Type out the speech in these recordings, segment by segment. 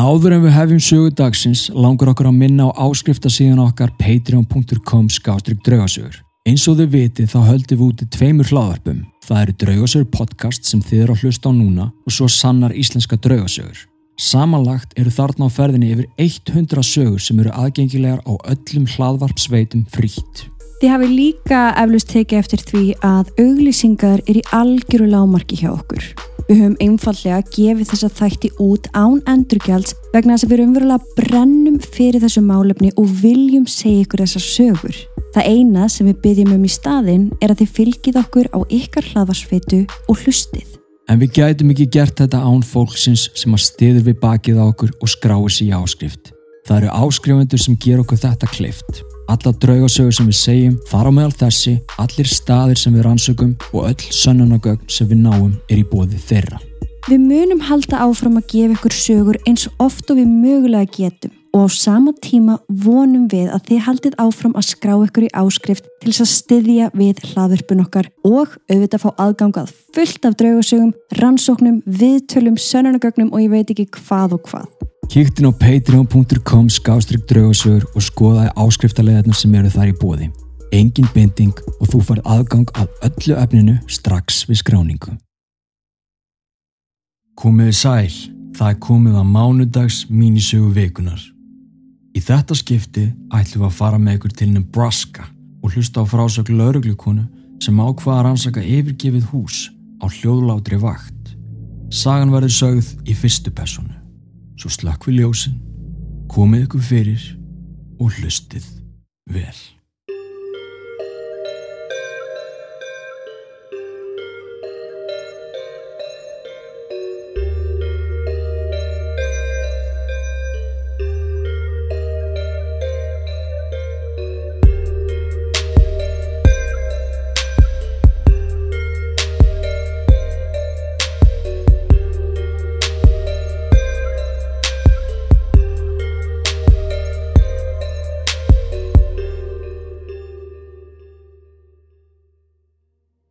áður en við hefjum sögu dagsins langar okkur að minna á áskriftasíðan okkar patreon.com skástrygg draugasögur. Eins og þau viti þá höldum við úti tveimur hlaðarpum. Það eru Draugasögur podcast sem þið eru að hlusta á núna og svo sannar íslenska draugasögur. Samanlagt eru þarna á ferðinni yfir 100 sögur sem eru aðgengilegar á öllum hlaðvarpsveitum frítt. Þið hafi líka eflust tekið eftir því að auglýsingar er í algjöru lámarki hjá okkur. Við höfum einfallega gefið þessa þætti út án endurgjalds vegna þess að við umverulega brennum fyrir þessu málefni og viljum segja ykkur þessar sögur. Það eina sem við byggjum um í staðin er að þið fylgið okkur á ykkar hlaðvarsfeitu og hlustið. En við gætum ekki gert þetta án fólksins sem að stiður við bakið á okkur og skráir sér í áskrift. Það eru áskrifundur sem ger okkur þetta kleift. Alla draugasögur sem við segjum, þar á meðal þessi, allir staðir sem við rannsökum og öll sönnunagögn sem við náum er í bóði þeirra. Við munum halda áfram að gefa ykkur sögur eins oft og við mögulega getum og á sama tíma vonum við að þið haldið áfram að skrá ykkur í áskrift til þess að styðja við hlaðurpun okkar og auðvitað fá aðgangað fullt af draugasögum, rannsóknum, viðtölum, sönnunagögnum og ég veit ekki hvað og hvað. Kíktin á patreon.com skástrygg draugasögur og skoðaði áskriftarleðarnar sem eru þar í bóði. Engin binding og þú farið aðgang af öllu efninu strax við skráningu. Komiði sæl, það er komið að mánudags mínisögu vikunar. Í þetta skipti ætlum við að fara með ykkur til Nebraska og hlusta á frásög lauruglukonu sem ákvaða að rannsaka yfirgefið hús á hljóðlátri vakt. Sagan verður sögð í fyrstu personu svo slakk við ljósin, komið ykkur fyrir og hlustið vel.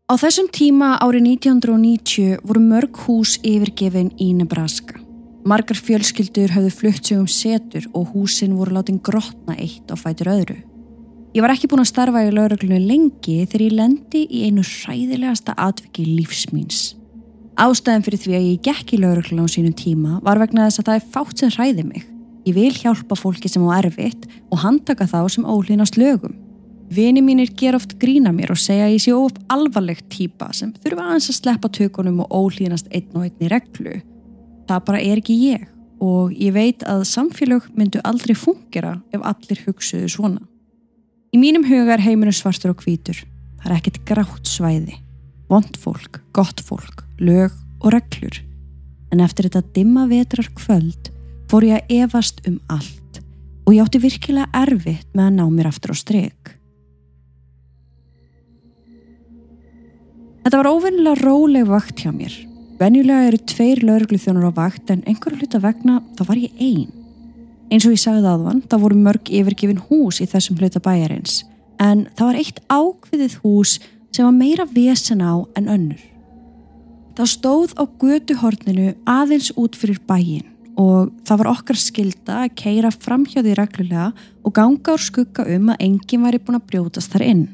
Á þessum tíma árið 1990 voru mörg hús yfirgefin í Nebraska. Margar fjölskyldur hafðu flutt sig um setur og húsin voru látin grotna eitt á fætur öðru. Ég var ekki búin að starfa í lauruglunu lengi þegar ég lendi í einu hræðilegasta atviki lífsmýns. Ástæðan fyrir því að ég gekk í lauruglunu á sínum tíma var vegna þess að það er fátt sem hræði mig. Ég vil hjálpa fólki sem á erfitt og handtaka þá sem ólínast lögum. Vini mínir ger oft grína mér og segja að ég sé of alvarlegt týpa sem þurfa aðeins að sleppa tökunum og ólínast einn og einn í reglu. Það bara er ekki ég og ég veit að samfélag myndu aldrei fungera ef allir hugsuðu svona. Í mínum huga er heiminu svartur og hvítur. Það er ekkert grátt svæði. Vond fólk, gott fólk, lög og reglur. En eftir þetta dimma vetrar kvöld fór ég að evast um allt og ég átti virkilega erfitt með að ná mér aftur á streg. Þetta var óvinnilega róleg vakt hjá mér. Venjulega eru tveir laurugluþjónur á vakt en einhverju hluta vegna þá var ég einn. Eins og ég sagði aðvan, þá voru mörg yfirgefin hús í þessum hluta bæjarins en það var eitt ákviðið hús sem var meira vesen á en önnur. Það stóð á götuhorninu aðeins út fyrir bæin og það var okkar skilda að keira fram hjá því reglulega og ganga úr skugga um að enginn væri búin að brjótast þar inn.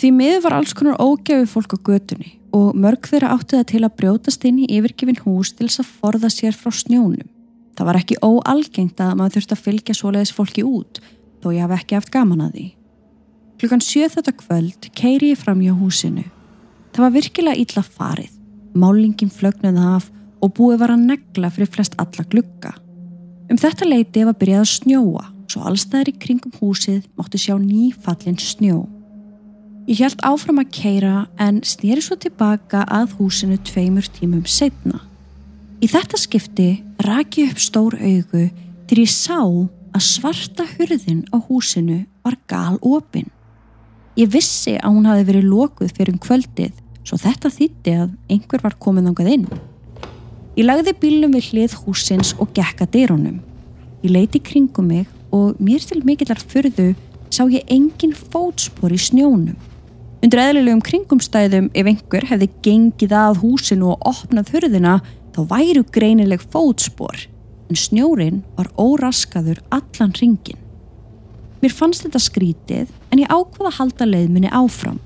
Því miður var alls konar ógæfi fólk á götunni og mörg þeirra átti það til að brjótast inn í yfirgefin hús til þess að forða sér frá snjónum. Það var ekki óalgengt að maður þurfti að fylgja svoleiðis fólki út, þó ég hafi ekki haft gaman að því. Klukkan sjöð þetta kvöld keiri ég fram hjá húsinu. Það var virkilega ítla farið. Málingin flögnuði af og búið var að negla fyrir flest alla glugga. Um þetta leiti var byrjað að snjóa, svo allstæðir í kringum húsið móttu sjá nýfallin snjó. Ég held áfram að keira en snýri svo tilbaka að húsinu tveimur tímum setna. Í þetta skipti raki upp stór augu til ég sá að svarta hurðin á húsinu var gal opinn. Ég vissi að hún hafi verið lokuð fyrir um kvöldið svo þetta þýtti að einhver var komið ángað inn. Ég lagði bílnum við hlið húsins og gekka dyrunum. Ég leiti kringum mig og mér til mikillar fyrðu sá ég engin fótspor í snjónum. Undir eðlilegum kringumstæðum ef einhver hefði gengið að húsinu og opnað hurðina þá væru greinileg fótspor. en snjórin var óraskaður allan ringin. Mér fannst þetta skrítið en ég ákvaða að halda leiðminni áfram.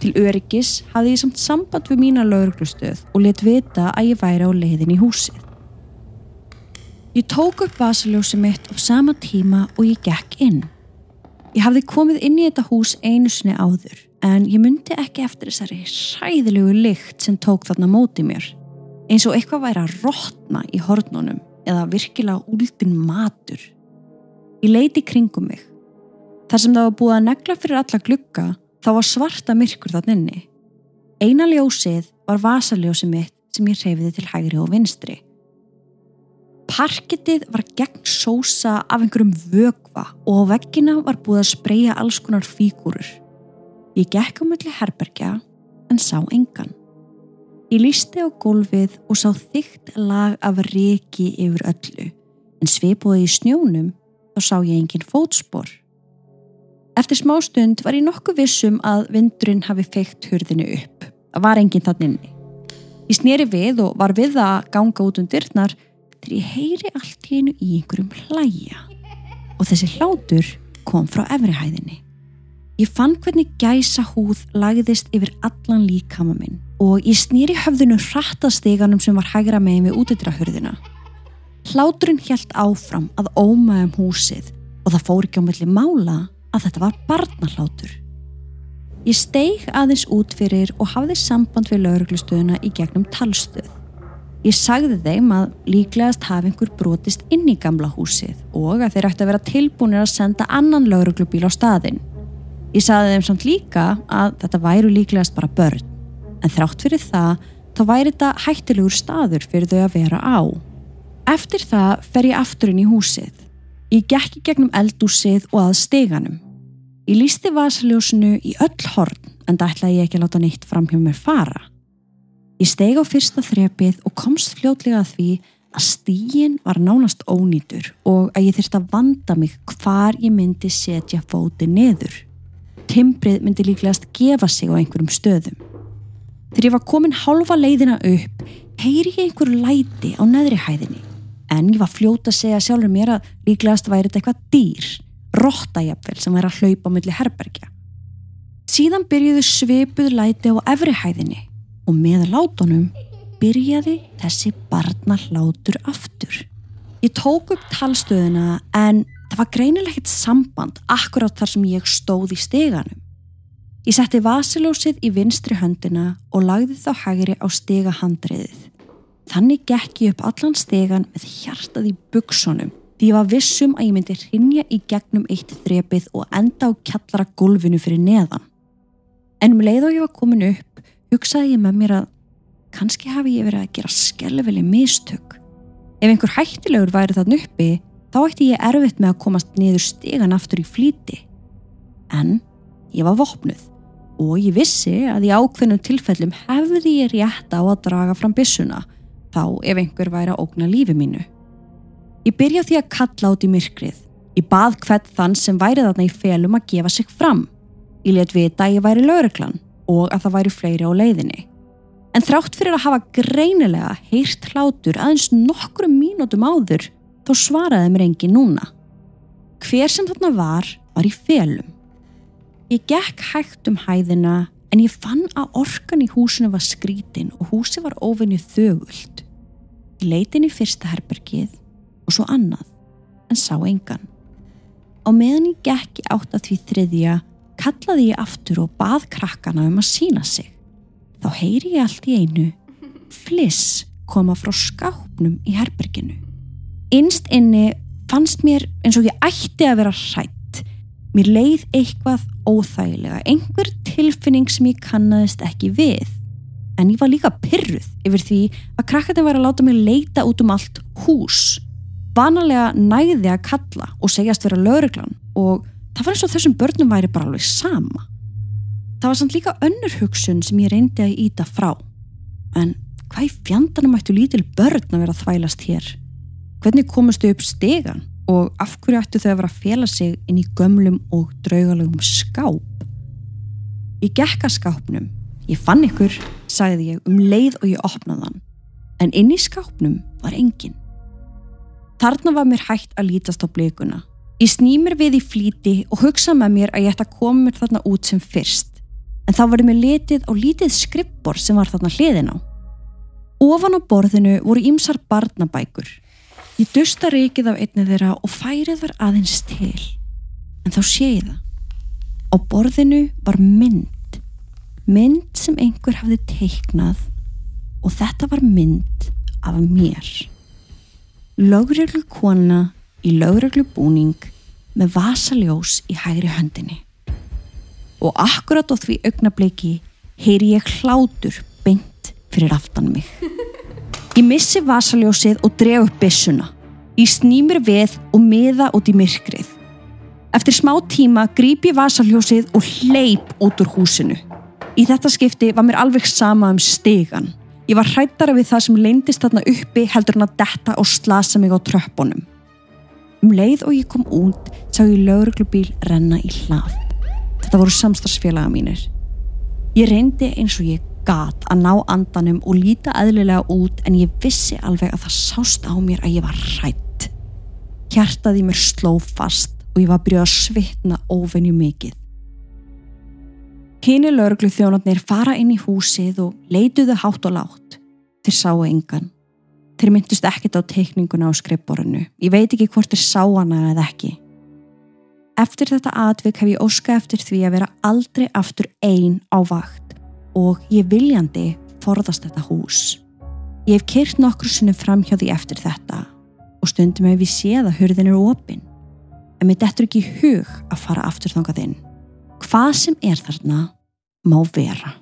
Til öryggis hafði ég samt samband við mína lauruglustöð og let vita að ég væri á leiðin í húsið. Ég tók upp vasaljósi mitt á sama tíma og ég gekk inn. Ég hafði komið inn í þetta hús einu sinni áður en ég myndi ekki eftir þessari sæðilegu lykt sem tók þarna móti mér. Eins og eitthvað væri að rótna í hornunum eða virkilega úldin matur. Ég leiti kringum mig. Þar sem það var búið að negla fyrir alla glukka þá var svarta myrkur þann inni. Eina ljósið var vasaljósið mitt sem ég reyfiði til hægri og vinstri. Parkettið var gegn sósa af einhverjum vögva og á veggina var búið að spreja alls konar fígúrur. Ég gekk á mölli herbergja en sá engan. Ég lísti á gólfið og sá þygt lag af reki yfir öllu en svipuði í snjónum þá sá ég engin fótspor. Eftir smá stund var ég nokkuð vissum að vindurinn hafi feikt hurðinu upp. Það var engin þann inni. Ég sneri við og var við að ganga út um dyrnar þegar ég heyri allt í einu í einhverjum hlæja og þessi hlátur kom frá efrihæðinni. Ég fann hvernig gæsa húð lagðist yfir allan líkama minn og ég snýri höfðinu hrattasteganum sem var hægra megin við útidrahurðina. Hláturinn helt áfram að óma um húsið og það fór ekki á melli mála að þetta var barnahlátur. Ég steig aðeins út fyrir og hafði samband við lauruglustöðuna í gegnum talstöð. Ég sagði þeim að líklegast hafi einhver brotist inn í gamla húsið og að þeir ætti að vera tilbúinir að senda annan lauruglubíl á staðin. Ég sagði þeim samt líka að þetta væru líklegast bara börn, en þrátt fyrir það þá væri þetta hættilegur staður fyrir þau að vera á. Eftir það fer ég aftur inn í húsið. Ég gekk í gegnum eldúsið og að steganum. Ég lísti vasaljósinu í öll horn en það ætlaði ég ekki að láta neitt fram hjá mér fara. Ég steg á fyrsta þrepið og komst fljótlega að því að stígin var nánast ónýtur og að ég þurfti að vanda mig hvar ég myndi setja fóti neður. Timbrið myndi líklegast gefa sig á einhverjum stöðum. Þegar ég var komin halva leiðina upp, heyri ég einhverju læti á neðri hæðinni. En ég var fljóta að segja sjálfur mér að líklegast væri þetta eitthvað dýr, rottajafvel sem væri að hlaupa á milli herbergja. Síðan byrjuðu svipuð læti á efri hæðinni og með látunum byrjaði þessi barna hlátur aftur. Ég tók upp talstöðuna en það var greinileg ekkert samband akkurát þar sem ég stóð í steganum. Ég setti vasilósið í vinstri höndina og lagði þá hægri á stegahandriðið. Þannig gekk ég upp allan stegan með hjartað í buksunum því ég var vissum að ég myndi hrinja í gegnum eitt þrepið og enda á kjallara gólfinu fyrir neðan. En um leið og ég var komin upp hugsaði ég með mér að kannski hafi ég verið að gera skelveli mistök. Ef einhver hættilegur væri þann uppi, þá ætti ég erfitt með að komast niður stegan aftur í flíti. En ég var vopnuð og ég vissi að í ákveðnum tilfellum hefði ég rétt á að draga fram bissuna, þá ef einhver væri að ógna lífi mínu. Ég byrja því að kalla át í myrkrið. Ég bað hvert þann sem væri þarna í felum að gefa sig fram. Ég let vita að ég væri lauriklan og að það væri fleiri á leiðinni. En þrátt fyrir að hafa greinilega heyrt hlátur aðeins nokkru mínútum áður þá svaraði mér engi núna. Hver sem þarna var, var í felum. Ég gekk hægt um hæðina en ég fann að orkan í húsinu var skrítin og húsi var ofinni þögult. Ég leiti inn í fyrsta herbergið og svo annað en sá engan. Á meðan ég gekk átt að því þriðja kallaði ég aftur og bað krakkana um að sína sig. Þá heyri ég allt í einu fliss koma frá skápnum í herberginu. Innst inni fannst mér eins og ég ætti að vera hrætt. Mér leið eitthvað óþægilega, einhver tilfinning sem ég kannadist ekki við. En ég var líka pyrruð yfir því að krakkarnir var að láta mig leita út um allt hús. Vanalega næði að kalla og segjast vera lauruglan og það var eins og þessum börnum væri bara alveg sama. Það var samt líka önnur hugsun sem ég reyndi að íta frá. En hvað í fjandanum ættu lítil börn að vera að þvælast hér? Hvernig komustu upp stegan og af hverju ættu þau að vera að fjela sig inn í gömlum og draugalegum skáp? Ég gekk að skápnum. Ég fann ykkur, sagði ég um leið og ég opnaði hann. En inn í skápnum var enginn. Þarna var mér hægt að lítast á blikuna. Ég snýmir við í flíti og hugsa með mér að ég ætti að koma mér þarna út sem fyrst. En þá var mér letið á lítið skrippbor sem var þarna hliðin á. Ofan á borðinu voru ímsar barnabækur. Ég dusta reikið af einni þeirra og færið var aðeins til. En þá sé ég það. Á borðinu var mynd. Mynd sem einhver hafði teiknað og þetta var mynd af mér. Lögreglu kona í lögreglu búning með vasaljós í hægri höndinni. Og akkurat á því augnabliki heyri ég hlátur beint fyrir aftan mig. Ég missi vasaljósið og dreg upp bissuna. Ég snýmir við og miða út í myrkrið. Eftir smá tíma grýp ég vasaljósið og hleyp út úr húsinu. Í þetta skipti var mér alveg sama um stegan. Ég var hrættara við það sem leindist þarna uppi heldur hann að detta og slasa mig á tröppunum. Um leið og ég kom út sá ég lauruglubíl renna í hlað. Þetta voru samstagsfélaga mínir. Ég reyndi eins og ég gat að ná andanum og líta aðlilega út en ég vissi alveg að það sást á mér að ég var hrætt. Hjartaði mér sló fast og ég var byrjuð að svitna ofenju mikið. Hini lauruglu þjónarnir fara inn í húsið og leituðu hátt og látt. Þeir sáu engan. Þeir myndust ekkert á teikninguna á skrippborinu. Ég veit ekki hvort þeir sá hana eða ekki. Eftir þetta atvik hef ég óska eftir því að vera aldrei aftur einn á vakt og ég viljandi forðast þetta hús. Ég hef kert nokkur sinnum fram hjá því eftir þetta og stundum hef ég séð að hurðin er opinn. En mér dettur ekki hug að fara aftur þangað inn. Hvað sem er þarna má vera.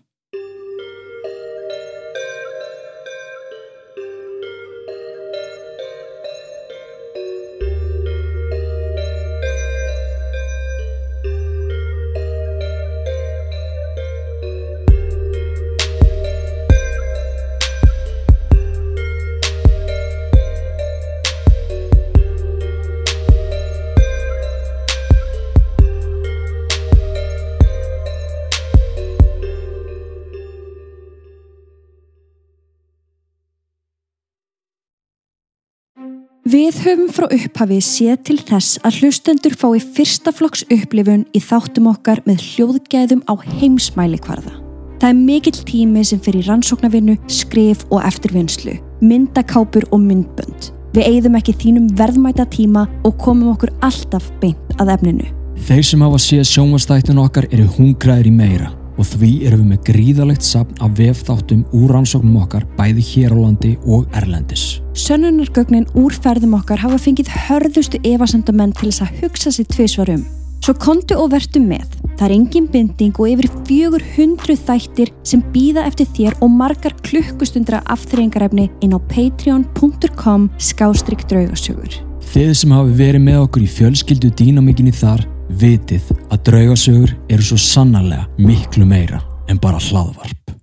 Við höfum frá upphafi séð til þess að hlustendur fái fyrsta flokks upplifun í þáttum okkar með hljóðgæðum á heimsmæli hvarða. Það er mikill tími sem fyrir rannsóknarvinnu, skrif og eftirvinnslu, myndakápur og myndbönd. Við eigðum ekki þínum verðmæta tíma og komum okkur alltaf beint að efninu. Þeir sem hafa séð sjónvastættun okkar eru hungraður í meira og því erum við með gríðalegt sapn af vefþáttum úr rannsóknum okkar bæði hér á landi og erlendis. Sönnunargögnin úr ferðum okkar hafa fengið hörðustu evasendamenn til þess að hugsa sér tviðsvarum. Svo kontu og vertu með. Það er engin binding og yfir 400 þættir sem býða eftir þér og margar klukkustundra aftreyingarefni inn á patreon.com skástrygg draugasögur. Þið sem hafi verið með okkur í fjölskyldu dýnamíkinni þar vitið að draugasögur eru svo sannarlega miklu meira en bara hlaðvarp.